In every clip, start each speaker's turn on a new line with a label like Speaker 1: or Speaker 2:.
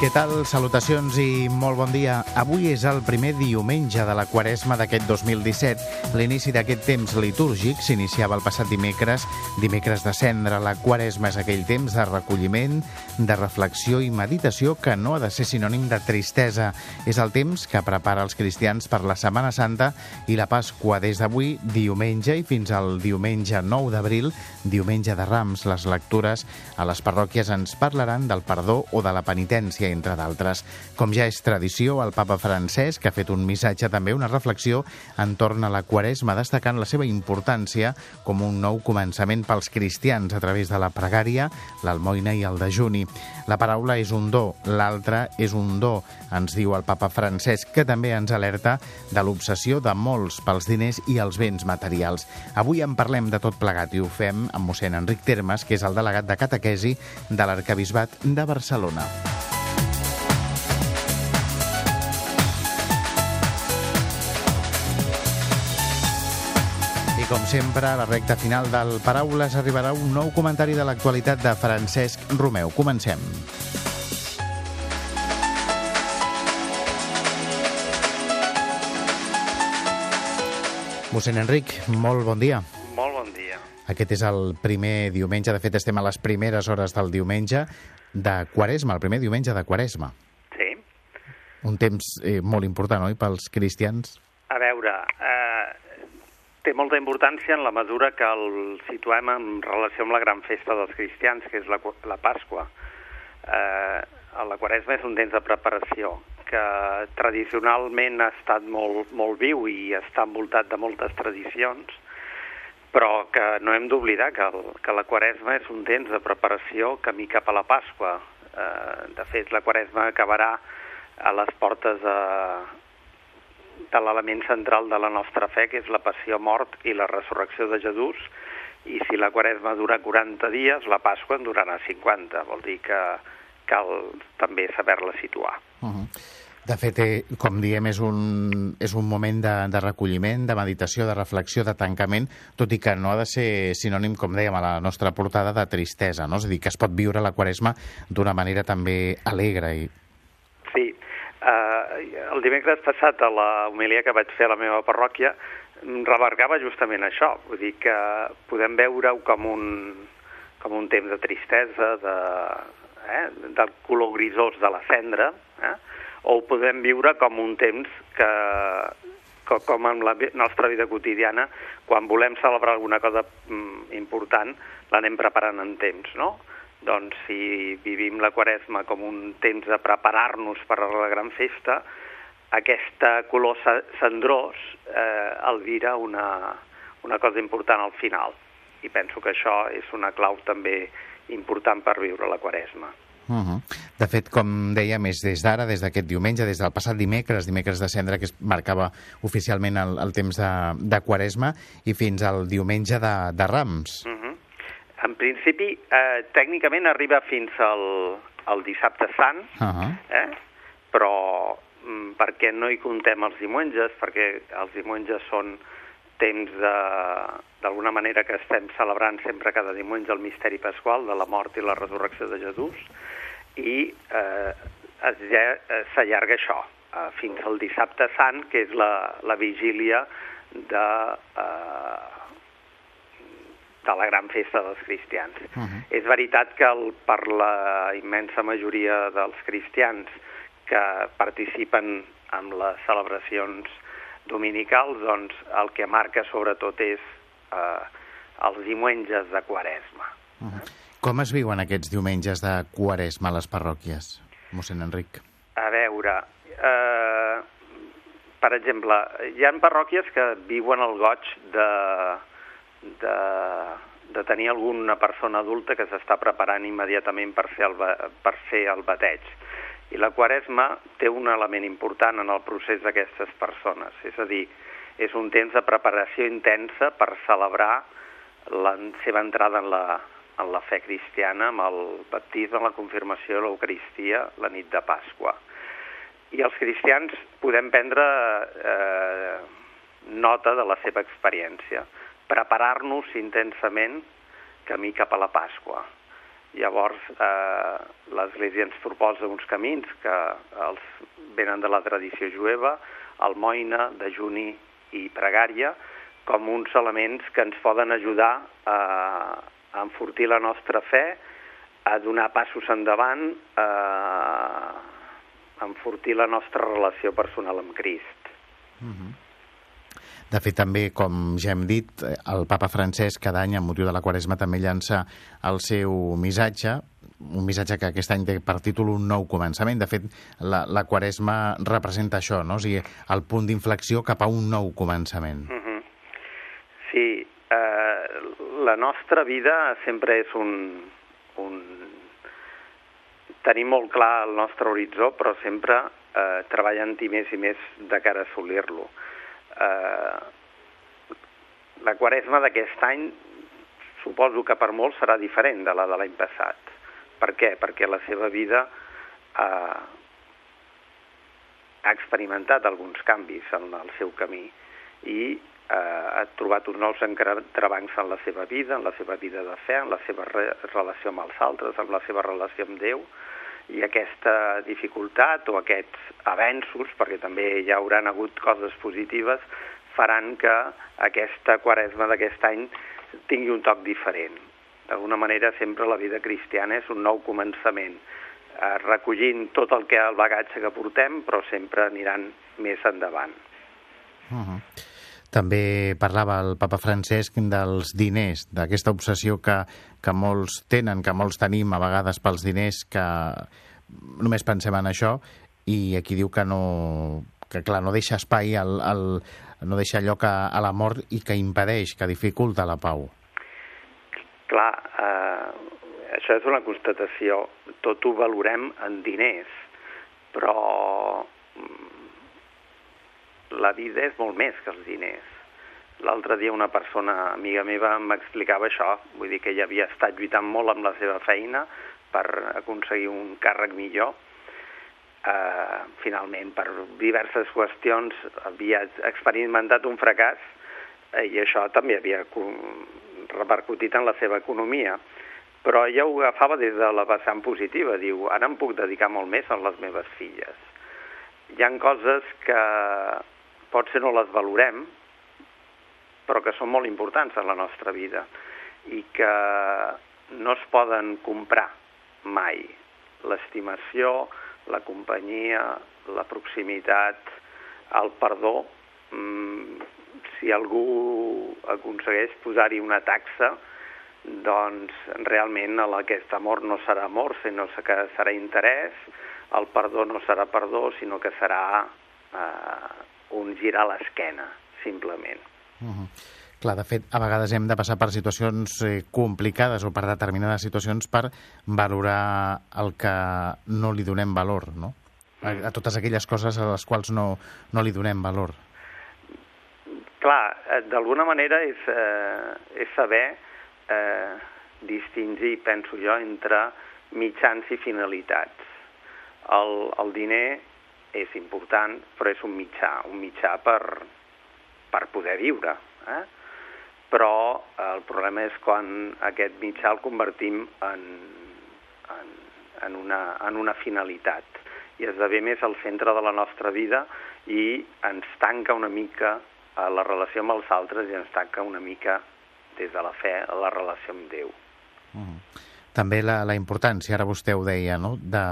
Speaker 1: Què tal? Salutacions i molt bon dia. Avui és el primer diumenge de la quaresma d'aquest 2017. L'inici d'aquest temps litúrgic s'iniciava el passat dimecres, dimecres de cendre. La quaresma és aquell temps de recolliment, de reflexió i meditació que no ha de ser sinònim de tristesa. És el temps que prepara els cristians per la Setmana Santa i la Pasqua des d'avui, diumenge, i fins al diumenge 9 d'abril, diumenge de Rams. Les lectures a les parròquies ens parlaran del perdó o de la penitència entre d'altres. Com ja és tradició, el papa Francesc ha fet un missatge, també una reflexió entorn a la Quaresma, destacant la seva importància com un nou començament pels cristians a través de la pregària, l'almoina i el dejuni. La paraula és un do, l'altra és un do, ens diu el papa Francesc, que també ens alerta de l'obsessió de molts pels diners i els béns materials. Avui en parlem de tot plegat i ho fem amb mossèn Enric Termes, que és el delegat de catequesi de l'Arcabisbat de Barcelona. Com sempre, a la recta final del Paraules arribarà un nou comentari de l'actualitat de Francesc Romeu. Comencem. Mossèn Enric, molt bon dia.
Speaker 2: Molt bon dia.
Speaker 1: Aquest és el primer diumenge, de fet estem a les primeres hores del diumenge de Quaresma, el primer diumenge de Quaresma.
Speaker 2: Sí.
Speaker 1: Un temps eh, molt important, oi, pels cristians?
Speaker 2: Té molta importància en la mesura que el situem en relació amb la gran festa dels cristians, que és la, la Pasqua. Eh, la Quaresma és un temps de preparació que tradicionalment ha estat molt, molt viu i està envoltat de moltes tradicions, però que no hem d'oblidar que, que la Quaresma és un temps de preparació camí cap a la Pasqua. Eh, de fet, la Quaresma acabarà a les portes de, de l'element central de la nostra fe, que és la passió, mort i la resurrecció de Jesús, i si la quaresma dura 40 dies, la Pasqua en durarà 50. Vol dir que cal també saber-la situar.
Speaker 1: Uh -huh. De fet, eh, com diem, és un, és un moment de, de recolliment, de meditació, de reflexió, de tancament, tot i que no ha de ser sinònim, com dèiem a la nostra portada, de tristesa, no? És a dir, que es pot viure la quaresma d'una manera també alegre i
Speaker 2: Eh, el dimecres passat, a la homilia que vaig fer a la meva parròquia, remarcava justament això, vull dir que podem veure-ho com un, com un temps de tristesa, de, eh, del color grisós de la cendra, eh, o ho podem viure com un temps que, com en la nostra vida quotidiana, quan volem celebrar alguna cosa mm, important, l'anem preparant en temps, no? Doncs si vivim la quaresma com un temps de preparar-nos per a la gran festa, aquesta color cendrós eh, albira una, una cosa important al final. I penso que això és una clau també important per viure la quaresma.
Speaker 1: Uh -huh. De fet, com dèiem, és des d'ara, des d'aquest diumenge, des del passat dimecres, dimecres de cendre, que es marcava oficialment el, el temps de, de Quaresma, i fins al diumenge de, de Rams.
Speaker 2: Uh -huh. En principi, eh, tècnicament arriba fins al, al dissabte sant, uh -huh. eh? però mm, perquè no hi contem els diumenges, perquè els diumenges són temps d'alguna manera que estem celebrant sempre cada diumenge el misteri pasqual de la mort i la resurrecció de Jesús, i eh, s'allarga això eh, fins al dissabte sant, que és la, la vigília de... Eh, de la gran festa dels cristians. Uh -huh. És veritat que el, per la immensa majoria dels cristians que participen en les celebracions dominicals, doncs el que marca sobretot és eh, els diumenges de Quaresma.
Speaker 1: Uh -huh. Com es viuen aquests diumenges de Quaresma a les parròquies, mossèn Enric?
Speaker 2: A veure, eh, per exemple, hi ha parròquies que viuen el goig de de, de tenir alguna persona adulta que s'està preparant immediatament per fer, el, per fer el bateig. I la quaresma té un element important en el procés d'aquestes persones, és a dir, és un temps de preparació intensa per celebrar la seva entrada en la, en la fe cristiana amb el baptisme, la confirmació, l'Eucaristia, la nit de Pasqua. I els cristians podem prendre eh, nota de la seva experiència, preparar-nos intensament camí cap a la Pasqua. Llavors, eh, l'Església ens proposa uns camins que els venen de la tradició jueva, almoina, dejuni i pregària, com uns elements que ens poden ajudar a, a enfortir la nostra fe, a donar passos endavant, a, a enfortir la nostra relació personal amb Crist. Mm -hmm.
Speaker 1: De fet, també, com ja hem dit, el papa Francesc cada any, amb motiu de la Quaresma, també llança el seu missatge, un missatge que aquest any té per títol un nou començament. De fet, la, la Quaresma representa això, no? O sigui, el punt d'inflexió cap a un nou començament. Mm -hmm.
Speaker 2: Sí, eh, la nostra vida sempre és un, un... Tenim molt clar el nostre horitzó, però sempre eh, treballant-hi més i més de cara a assolir-lo. Eh, la quaresma d'aquest any suposo que per molts serà diferent de la de l'any passat. Per què? Perquè la seva vida eh, ha experimentat alguns canvis en el seu camí i eh, ha trobat uns nous entrebancs en la seva vida, en la seva vida de fe, en la seva re relació amb els altres, en la seva relació amb Déu, i aquesta dificultat o aquests avenços, perquè també hi hauran hagut coses positives, faran que aquesta quaresma d'aquest any tingui un toc diferent. D'alguna manera, sempre la vida cristiana és un nou començament, eh, recollint tot el que el bagatge que portem, però sempre aniran més endavant.
Speaker 1: Uh -huh. També parlava el papa Francesc dels diners, d'aquesta obsessió que, que molts tenen, que molts tenim a vegades pels diners, que només pensem en això, i aquí diu que no, que clar, no deixa espai, al, al, no deixa lloc a, a la mort i que impedeix, que dificulta la pau.
Speaker 2: Clar, eh, això és una constatació. Tot ho valorem en diners, però la vida és molt més que els diners. L'altre dia una persona amiga meva m'explicava això, vull dir que ella havia estat lluitant molt amb la seva feina per aconseguir un càrrec millor. Uh, finalment, per diverses qüestions, havia experimentat un fracàs eh, i això també havia repercutit en la seva economia. Però ella ho agafava des de la vessant positiva, diu, ara em puc dedicar molt més a les meves filles. Hi han coses que potser no les valorem, però que són molt importants en la nostra vida i que no es poden comprar mai. L'estimació, la companyia, la proximitat, el perdó, mmm, si algú aconsegueix posar-hi una taxa, doncs realment aquest amor no serà amor, sinó que serà interès, el perdó no serà perdó, sinó que serà eh, un girar l'esquena, simplement.
Speaker 1: Uh -huh. Clar, de fet, a vegades hem de passar per situacions eh, complicades o per determinades situacions per valorar el que no li donem valor, no? A, a totes aquelles coses a les quals no, no li donem valor.
Speaker 2: Clar, eh, d'alguna manera és, eh, és saber eh, distingir, penso jo, entre mitjans i finalitats. El, el diner és important, però és un mitjà, un mitjà per, per poder viure. Eh? Però el problema és quan aquest mitjà el convertim en, en, en, una, en una finalitat i esdevé més al centre de la nostra vida i ens tanca una mica a la relació amb els altres i ens tanca una mica des de la fe a la relació amb Déu. Mm.
Speaker 1: També la, la importància, ara vostè ho deia, no? de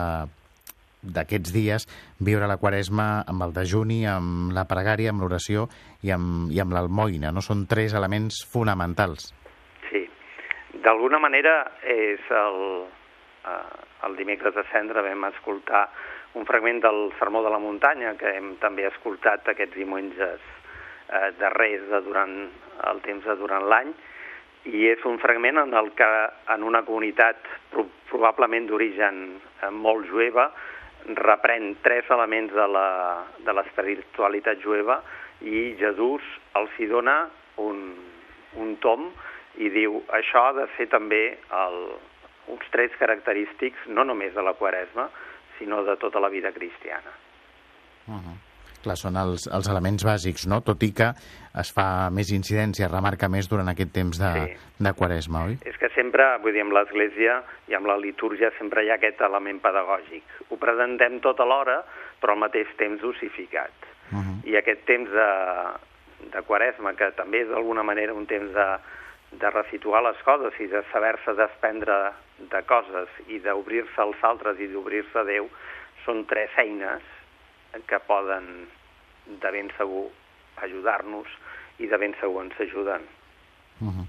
Speaker 1: d'aquests dies viure la quaresma amb el dejuni, amb la pregària, amb l'oració i amb, i amb l'almoina, no? Són tres elements fonamentals.
Speaker 2: Sí. D'alguna manera és el, eh, el dimecres de cendre vam escoltar un fragment del Sermó de la Muntanya que hem també escoltat aquests diumenges eh, darrers de durant el temps de durant l'any i és un fragment en el que en una comunitat pro probablement d'origen eh, molt jueva reprèn tres elements de l'espiritualitat jueva i Jesús els hi dona un, un tom i diu això ha de ser també el, uns trets característics no només de la Quaresma, sinó de tota la vida cristiana.
Speaker 1: Uh -huh. Clar, són els, els elements bàsics, no? Tot i que es fa més incidència, remarca més durant aquest temps de, sí. de Quaresma, oi?
Speaker 2: És que sempre, vull dir, amb l'Església i amb la litúrgia sempre hi ha aquest element pedagògic. Ho presentem tot alhora, però al mateix temps dosificat. Uh -huh. I aquest temps de, de Quaresma, que també és d'alguna manera un temps de, de resituar les coses i de saber-se desprendre de coses i d'obrir-se als altres i d'obrir-se a Déu, són tres eines que poden de ben segur ajudar-nos i de ben segur ens ajuden.
Speaker 1: Uh -huh.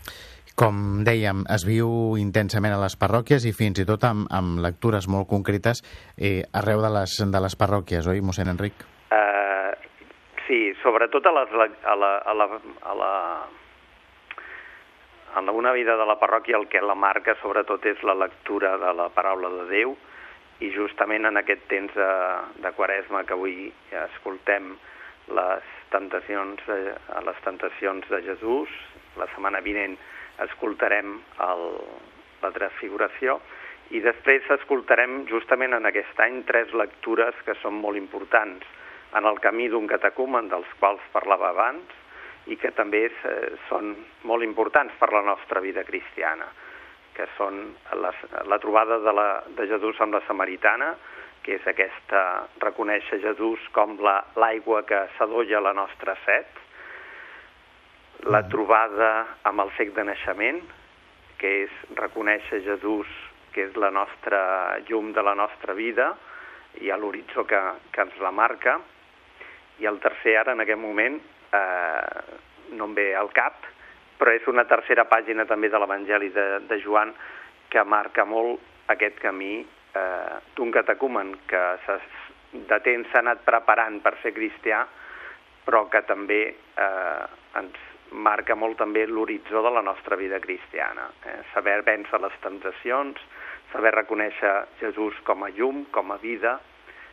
Speaker 1: Com dèiem, es viu intensament a les parròquies i fins i tot amb, amb lectures molt concretes eh, arreu de les, de les parròquies, oi, mossèn Enric?
Speaker 2: Uh, sí, sobretot a, les, a, la, a, la, a la en una vida de la parròquia el que la marca sobretot és la lectura de la paraula de Déu i justament en aquest temps de, de Quaresma que avui ja escoltem les tentacions, de, les tentacions de Jesús, la setmana vinent escoltarem el, la transfiguració i després escoltarem justament en aquest any tres lectures que són molt importants. En el camí d'un catecumen dels quals parlava abans, i que també eh, són molt importants per la nostra vida cristiana, que són les, la trobada de, la, de Jesús amb la Samaritana, que és aquesta, reconèixer Jesús com l'aigua la, que s'adolla la nostra set, la mm. trobada amb el cec de naixement, que és reconèixer Jesús que és la nostra llum de la nostra vida i a l'horitzó que, que ens la marca, i el tercer ara en aquest moment eh, no em ve al cap, però és una tercera pàgina també de l'Evangeli de, de Joan que marca molt aquest camí eh, d'un catecumen que de temps s'ha anat preparant per ser cristià, però que també eh, ens marca molt també l'horitzó de la nostra vida cristiana. Eh? Saber vèncer les tentacions, saber reconèixer Jesús com a llum, com a vida,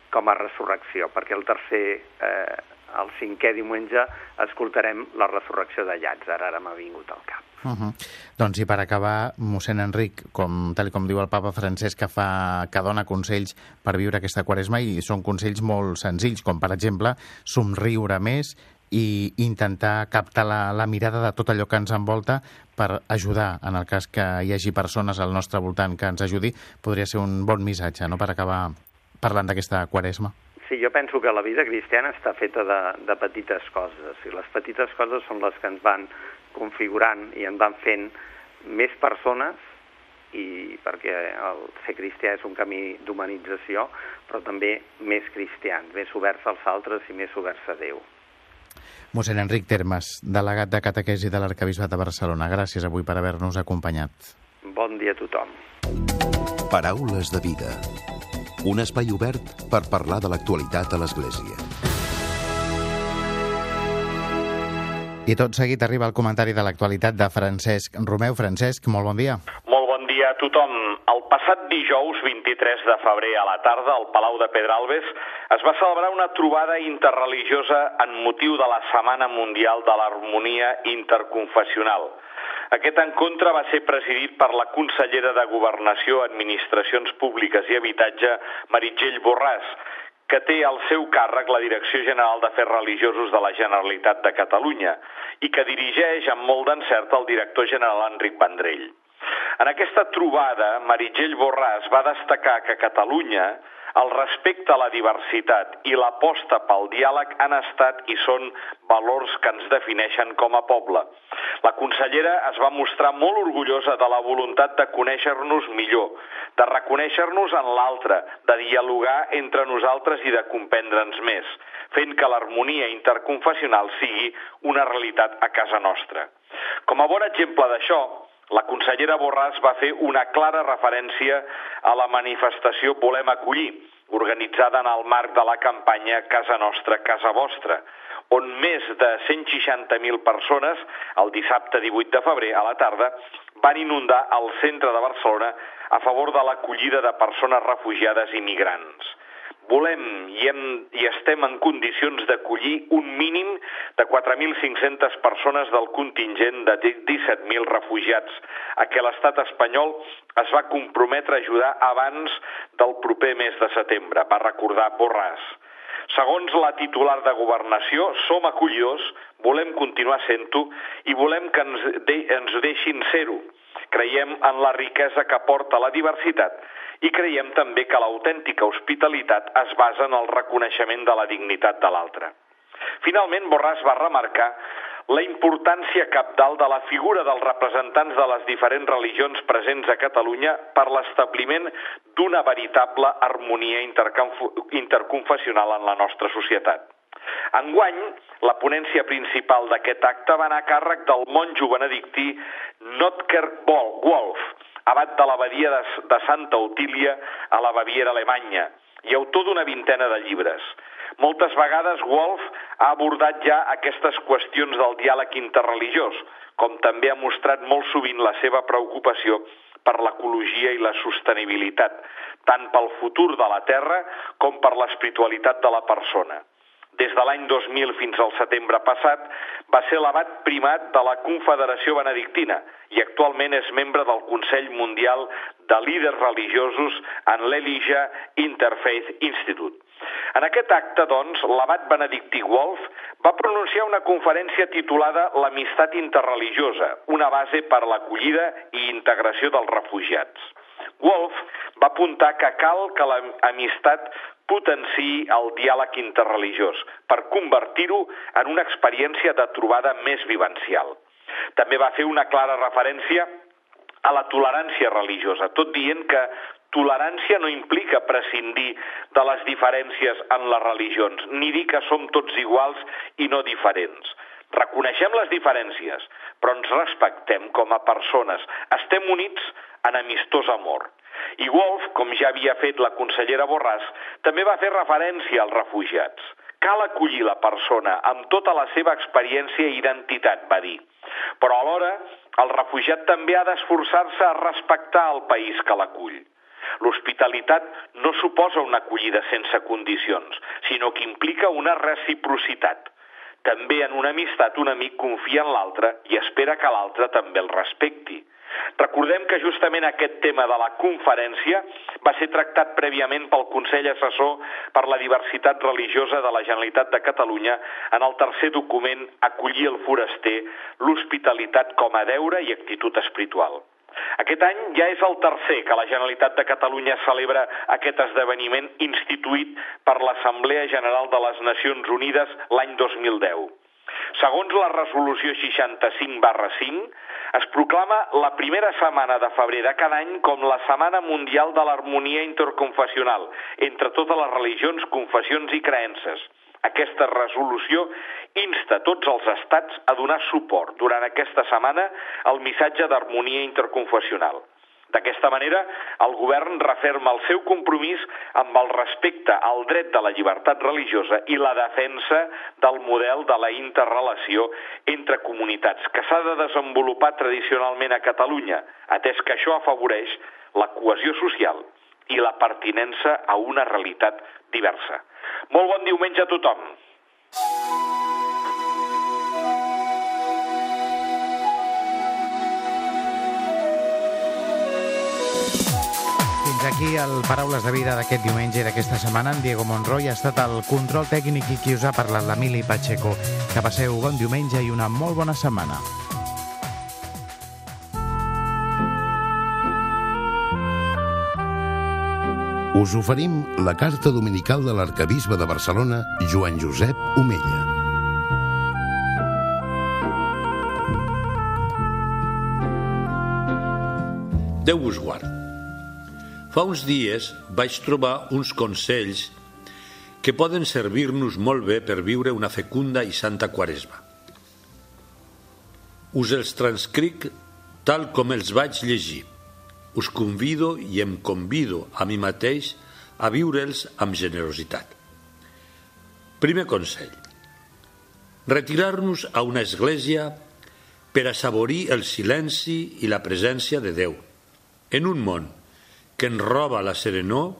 Speaker 2: com a resurrecció, perquè el tercer eh, el cinquè diumenge escoltarem la resurrecció de Llàtzer, ara m'ha vingut al cap.
Speaker 1: Uh -huh. Doncs i per acabar, mossèn Enric, com, tal com diu el papa Francesc, que, fa, que dona consells per viure aquesta quaresma i són consells molt senzills, com per exemple somriure més i intentar captar la, la mirada de tot allò que ens envolta per ajudar, en el cas que hi hagi persones al nostre voltant que ens ajudi, podria ser un bon missatge no?, per acabar parlant d'aquesta quaresma.
Speaker 2: Sí, jo penso que la vida cristiana està feta de, de petites coses, i les petites coses són les que ens van configurant i ens van fent més persones, i perquè el ser cristià és un camí d'humanització, però també més cristians, més oberts als altres i més oberts a Déu.
Speaker 1: Mossèn Enric Termes, delegat de Catequesi de l'Arcabisbat de Barcelona, gràcies avui per haver-nos acompanyat.
Speaker 2: Bon dia a tothom.
Speaker 3: Paraules de vida un espai obert per parlar de l'actualitat a l'Església.
Speaker 1: I tot seguit arriba el comentari de l'actualitat de Francesc Romeu. Francesc, molt bon dia.
Speaker 4: Molt bon dia a tothom. El passat dijous 23 de febrer a la tarda al Palau de Pedralbes es va celebrar una trobada interreligiosa en motiu de la Setmana Mundial de l'Harmonia Interconfessional. Aquest encontre va ser presidit per la consellera de Governació, Administracions Públiques i Habitatge, Meritgell Borràs, que té al seu càrrec la Direcció General d'Afers Religiosos de la Generalitat de Catalunya i que dirigeix amb molt d'encert el director general Enric Vendrell. En aquesta trobada, Meritgell Borràs va destacar que Catalunya el respecte a la diversitat i l'aposta pel diàleg han estat i són valors que ens defineixen com a poble. La consellera es va mostrar molt orgullosa de la voluntat de conèixer-nos millor, de reconèixer-nos en l'altre, de dialogar entre nosaltres i de comprendre'ns més, fent que l'harmonia interconfessional sigui una realitat a casa nostra. Com a bon exemple d'això, la consellera Borràs va fer una clara referència a la manifestació Volem acollir, organitzada en el marc de la campanya Casa Nostra, Casa Vostra, on més de 160.000 persones, el dissabte 18 de febrer a la tarda, van inundar el centre de Barcelona a favor de l'acollida de persones refugiades i migrants. Volem i, hem, i estem en condicions d'acollir un mínim de 4.500 persones del contingent de 17.000 refugiats, a què l'estat espanyol es va comprometre a ajudar abans del proper mes de setembre, va recordar Borràs. Segons la titular de Governació, som acollidors, volem continuar sent-ho i volem que ens, de, ens deixin ser-ho. Creiem en la riquesa que porta la diversitat i creiem també que l'autèntica hospitalitat es basa en el reconeixement de la dignitat de l'altre. Finalment, Borràs va remarcar la importància capdalt de la figura dels representants de les diferents religions presents a Catalunya per l'establiment d'una veritable harmonia interconfessional en la nostra societat. Enguany, la ponència principal d'aquest acte va anar a càrrec del monjo benedictí Notker Wolf, abat de l'abadia de, de Santa Otília a la Baviera alemanya i autor d'una vintena de llibres. Moltes vegades Wolf ha abordat ja aquestes qüestions del diàleg interreligiós, com també ha mostrat molt sovint la seva preocupació per l'ecologia i la sostenibilitat, tant pel futur de la Terra com per l'espiritualitat de la persona. Des de l'any 2000 fins al setembre passat, va ser l'abat primat de la Confederació Benedictina i actualment és membre del Consell Mundial de Líders Religiosos en l'Elijah Interfaith Institute. En aquest acte, doncs, l'abat benedictí Wolf va pronunciar una conferència titulada L'amistat interreligiosa, una base per a l'acollida i integració dels refugiats. Wolf va apuntar que cal que l'amistat potenciï el diàleg interreligiós per convertir-ho en una experiència de trobada més vivencial. També va fer una clara referència a la tolerància religiosa, tot dient que tolerància no implica prescindir de les diferències en les religions, ni dir que som tots iguals i no diferents. Reconeixem les diferències, però ens respectem com a persones. Estem units en amistós amor. I Wolf, com ja havia fet la consellera Borràs, també va fer referència als refugiats. Cal acollir la persona amb tota la seva experiència i identitat, va dir. Però alhora, el refugiat també ha d'esforçar-se a respectar el país que l'acull. L'hospitalitat no suposa una acollida sense condicions, sinó que implica una reciprocitat. També en una amistat un amic confia en l'altre i espera que l'altre també el respecti. Recordem que justament aquest tema de la conferència va ser tractat prèviament pel Consell Assessor per la Diversitat Religiosa de la Generalitat de Catalunya en el tercer document Acollir el foraster, l'hospitalitat com a deure i actitud espiritual. Aquest any ja és el tercer que la Generalitat de Catalunya celebra aquest esdeveniment instituït per l'Assemblea General de les Nacions Unides l'any 2010. Segons la resolució 65 barra 5, es proclama la primera setmana de febrer de cada any com la Setmana Mundial de l'Harmonia Interconfessional entre totes les religions, confessions i creences. Aquesta resolució insta tots els estats a donar suport durant aquesta setmana al missatge d'harmonia interconfessional. D'aquesta manera, el govern referma el seu compromís amb el respecte al dret de la llibertat religiosa i la defensa del model de la interrelació entre comunitats que s'ha de desenvolupar tradicionalment a Catalunya, atès que això afavoreix la cohesió social i la pertinença a una realitat diversa. Molt bon diumenge a tothom!
Speaker 1: Fins aquí el Paraules de Vida d'aquest diumenge i d'aquesta setmana. En Diego Monroy ha estat el control tècnic i qui us ha parlat, l'Emili Pacheco. Que passeu bon diumenge i una molt bona setmana.
Speaker 3: Us oferim la carta dominical de l'arcabisbe de Barcelona, Joan Josep Omella.
Speaker 5: Déu us guard. Fa uns dies vaig trobar uns consells que poden servir-nos molt bé per viure una fecunda i santa quaresma. Us els transcric tal com els vaig llegir. Us convido i em convido a mi mateix a viure'ls amb generositat. Primer consell. Retirar-nos a una església per assaborir el silenci i la presència de Déu en un món que ens roba la serenor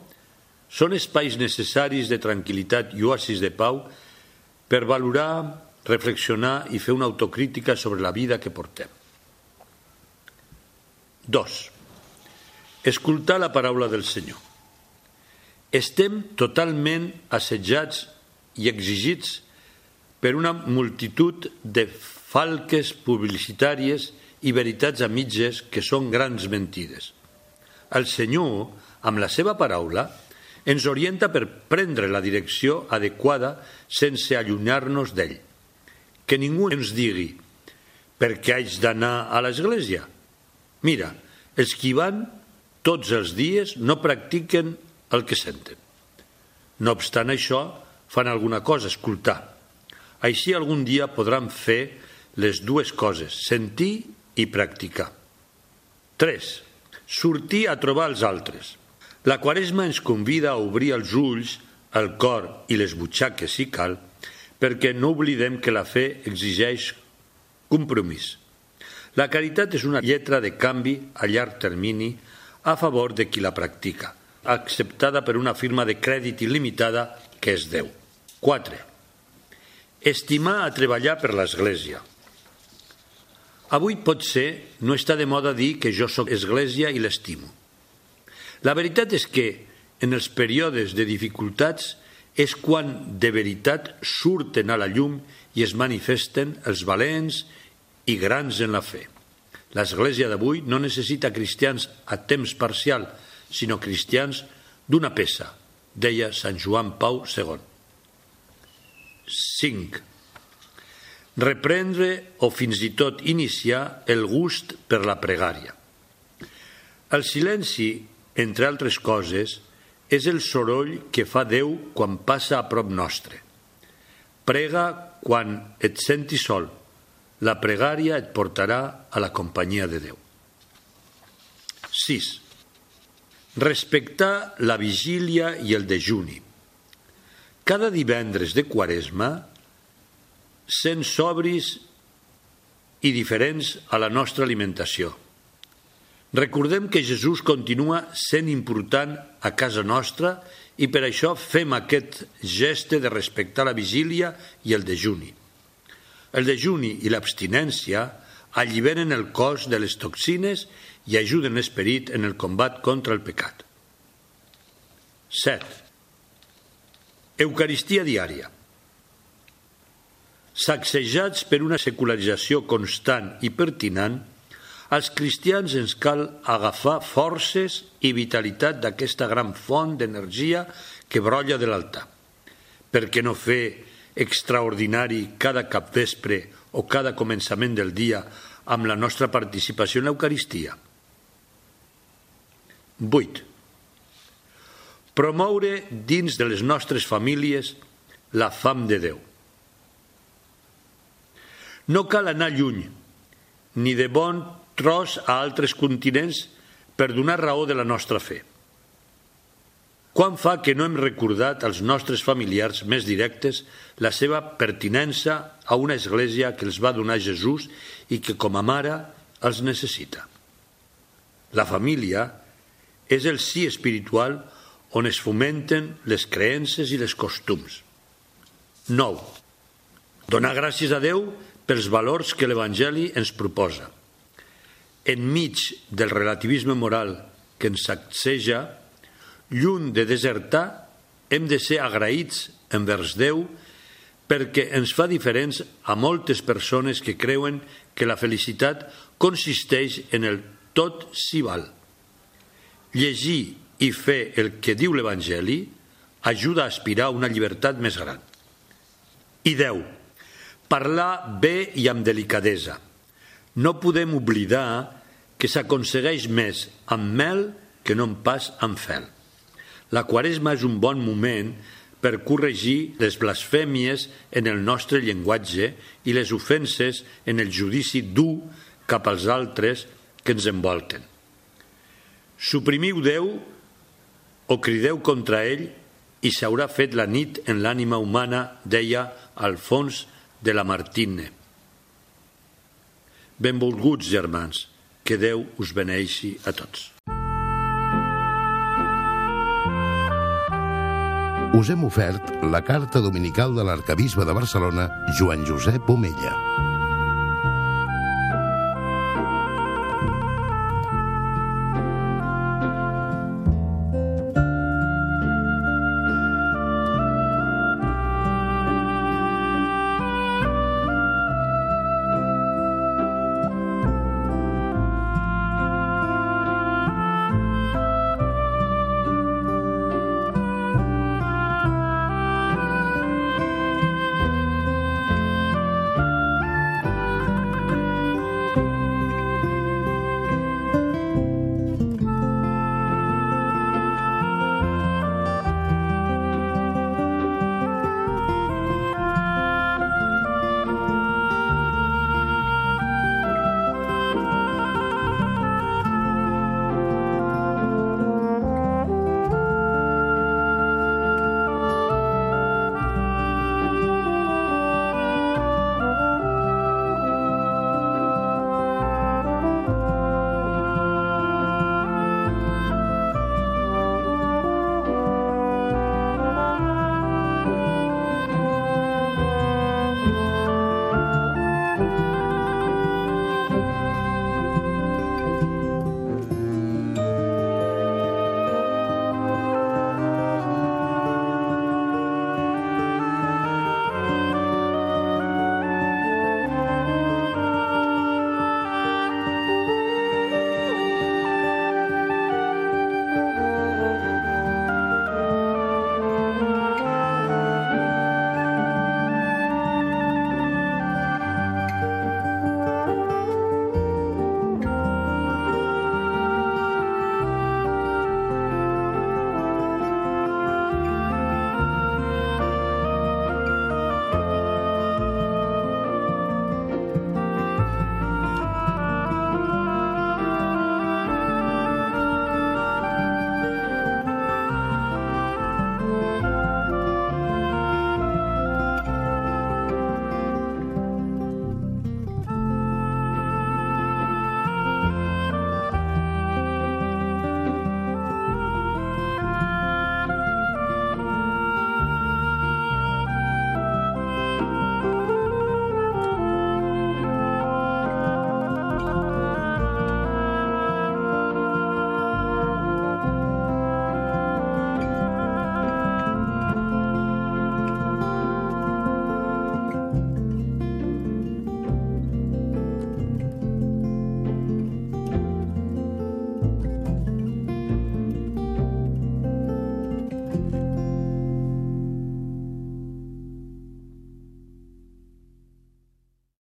Speaker 5: són espais necessaris de tranquil·litat i oasis de pau per valorar, reflexionar i fer una autocrítica sobre la vida que portem. 2. Escoltar la paraula del Senyor. Estem totalment assetjats i exigits per una multitud de falques publicitàries i veritats a mitges que són grans mentides. El Senyor, amb la seva paraula, ens orienta per prendre la direcció adequada sense allunyar-nos d'ell. Que ningú ens digui per què haig d'anar a l'església. Mira, els qui van tots els dies no practiquen el que senten. No obstant això, fan alguna cosa, escoltar. Així algun dia podran fer les dues coses, sentir i practicar. 3. Sortir a trobar els altres. La Quaresma ens convida a obrir els ulls, el cor i les butxaques, si cal, perquè no oblidem que la fe exigeix compromís. La caritat és una lletra de canvi a llarg termini a favor de qui la practica, acceptada per una firma de crèdit il·limitada que és Déu. 4. Estimar a treballar per l'Església. Avui pot ser no està de moda dir que jo sóc Església i l'estimo. La veritat és que en els períodes de dificultats és quan de veritat surten a la llum i es manifesten els valents i grans en la fe. L'Església d'avui no necessita cristians a temps parcial, sinó cristians d'una peça, deia Sant Joan Pau II. 5. Reprendre o fins i tot iniciar el gust per la pregària. El silenci entre altres coses, és el soroll que fa Déu quan passa a prop nostre. Prega quan et sentis sol. La pregària et portarà a la companyia de Déu. 6. Respectar la vigília i el dejuni. Cada divendres de Quaresma, sent sobris i diferents a la nostra alimentació Recordem que Jesús continua sent important a casa nostra i per això fem aquest geste de respectar la vigília i el dejuni. El dejuni i l'abstinència alliberen el cos de les toxines i ajuden l'esperit en el combat contra el pecat. 7. Eucaristia diària. Sacsejats per una secularització constant i pertinent, als cristians ens cal agafar forces i vitalitat d'aquesta gran font d'energia que brolla de l'altar. Per què no fer extraordinari cada capvespre o cada començament del dia amb la nostra participació en l'Eucaristia? 8. Promoure dins de les nostres famílies la fam de Déu. No cal anar lluny, ni de bon tros a altres continents per donar raó de la nostra fe. Quan fa que no hem recordat als nostres familiars més directes la seva pertinença a una església que els va donar Jesús i que com a mare els necessita. La família és el sí espiritual on es fomenten les creences i les costums. 9. Donar gràcies a Déu pels valors que l'Evangeli ens proposa enmig del relativisme moral que ens sacseja, lluny de desertar, hem de ser agraïts envers Déu perquè ens fa diferents a moltes persones que creuen que la felicitat consisteix en el tot s'hi val. Llegir i fer el que diu l'Evangeli ajuda a aspirar a una llibertat més gran. I deu, parlar bé i amb delicadesa. No podem oblidar que s'aconsegueix més amb mel que no en pas amb fel. La quaresma és un bon moment per corregir les blasfèmies en el nostre llenguatge i les ofenses en el judici dur cap als altres que ens envolten. Suprimiu Déu o crideu contra ell i s'haurà fet la nit en l'ànima humana, deia Alfons de la Martine. Benvolguts germans, que Déu us beneixi a tots.
Speaker 3: us hem ofert la carta dominical de l'arcabisbe de Barcelona, Joan Josep Omella.